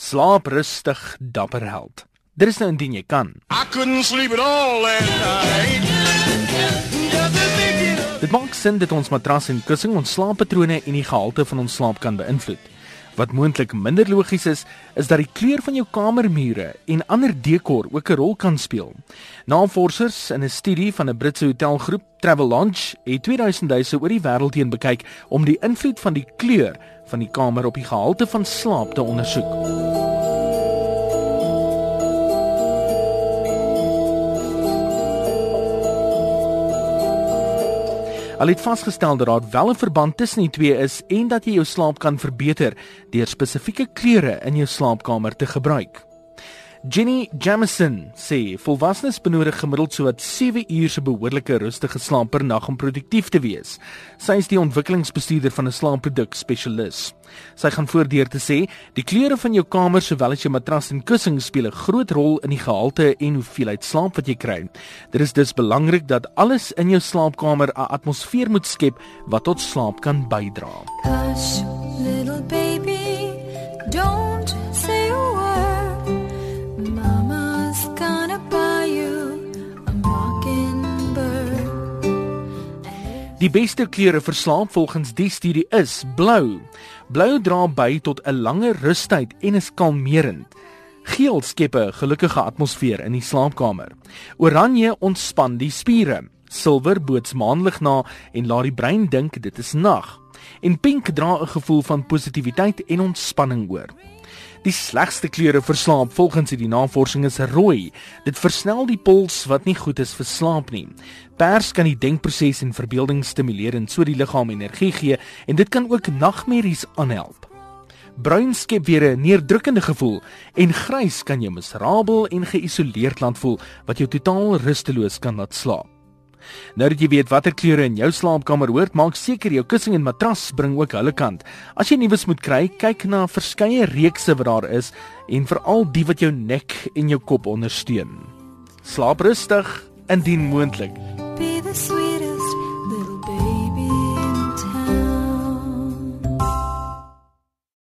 Slaap rustig, dapper held. Dit is nou indien jy kan. I couldn't sleep at all last night. Think it Dit maak sin dat ons matras en kussing ons slaappatrone en die gehalte van ons slaap kan beïnvloed. Wat moontlik minder logies is, is dat die kleur van jou kamermure en ander dekor ook 'n rol kan speel. Navorsers in 'n studie van 'n Britse hotelgroep, Travelodge, het 2000 huise oor die wêreld heen bekyk om die invloed van die kleur van die kamer op die gehalte van slaap te ondersoek. Hulle het vasgestel dat daar wel 'n verband tussen die twee is en dat jy jou slaap kan verbeter deur spesifieke kleure in jou slaapkamer te gebruik. Jenny Jamison sê volwassenes benodig gemiddeld sowat 7 uur se behoorlike rustige slaap per nag om produktief te wees. Sy is die ontwikkelingsbestuurder van 'n slaapproduk spesialis. Sy gaan voordeur te sê, die kleure van jou kamer sowel as jou matras en kussing speel 'n groot rol in die gehalte en hoeveelheid slaap wat jy kry. Dit is dus belangrik dat alles in jou slaapkamer 'n atmosfeer moet skep wat tot slaap kan bydra. Hush, little baby, don't Die beste kleure vir slaap volgens die studie is blou. Blou dra by tot 'n langer rustyd en is kalmerend. Geel skep 'n gelukkige atmosfeer in die slaapkamer. Oranje ontspan die spiere. Silwer boots maanlig na en laat die brein dink dit is nag. En pink dra 'n gevoel van positiwiteit en ontspanning oor. Die slegste kleure vir slaap volgens hierdie navorsing is rooi. Dit versnel die puls wat nie goed is vir slaap nie. Pers kan die denkproses en verbeelding stimuleer en so die liggaam energie gee en dit kan ook nagmerries aanhelp. Bruin skep weer 'n neerdrukkende gevoel en grys kan jou miserabel en geïsoleerd laat voel wat jou totaal rusteloos kan laat slaap. Nou dat jy weet watter kleure in jou slaapkamer hoort, maak seker jou kussing en matras bring ook hulle kant. As jy nuus moet kry, kyk na verskeie reekse wat daar is en veral die wat jou nek en jou kop ondersteun. Slaap rustig indien moontlik. Be the sweet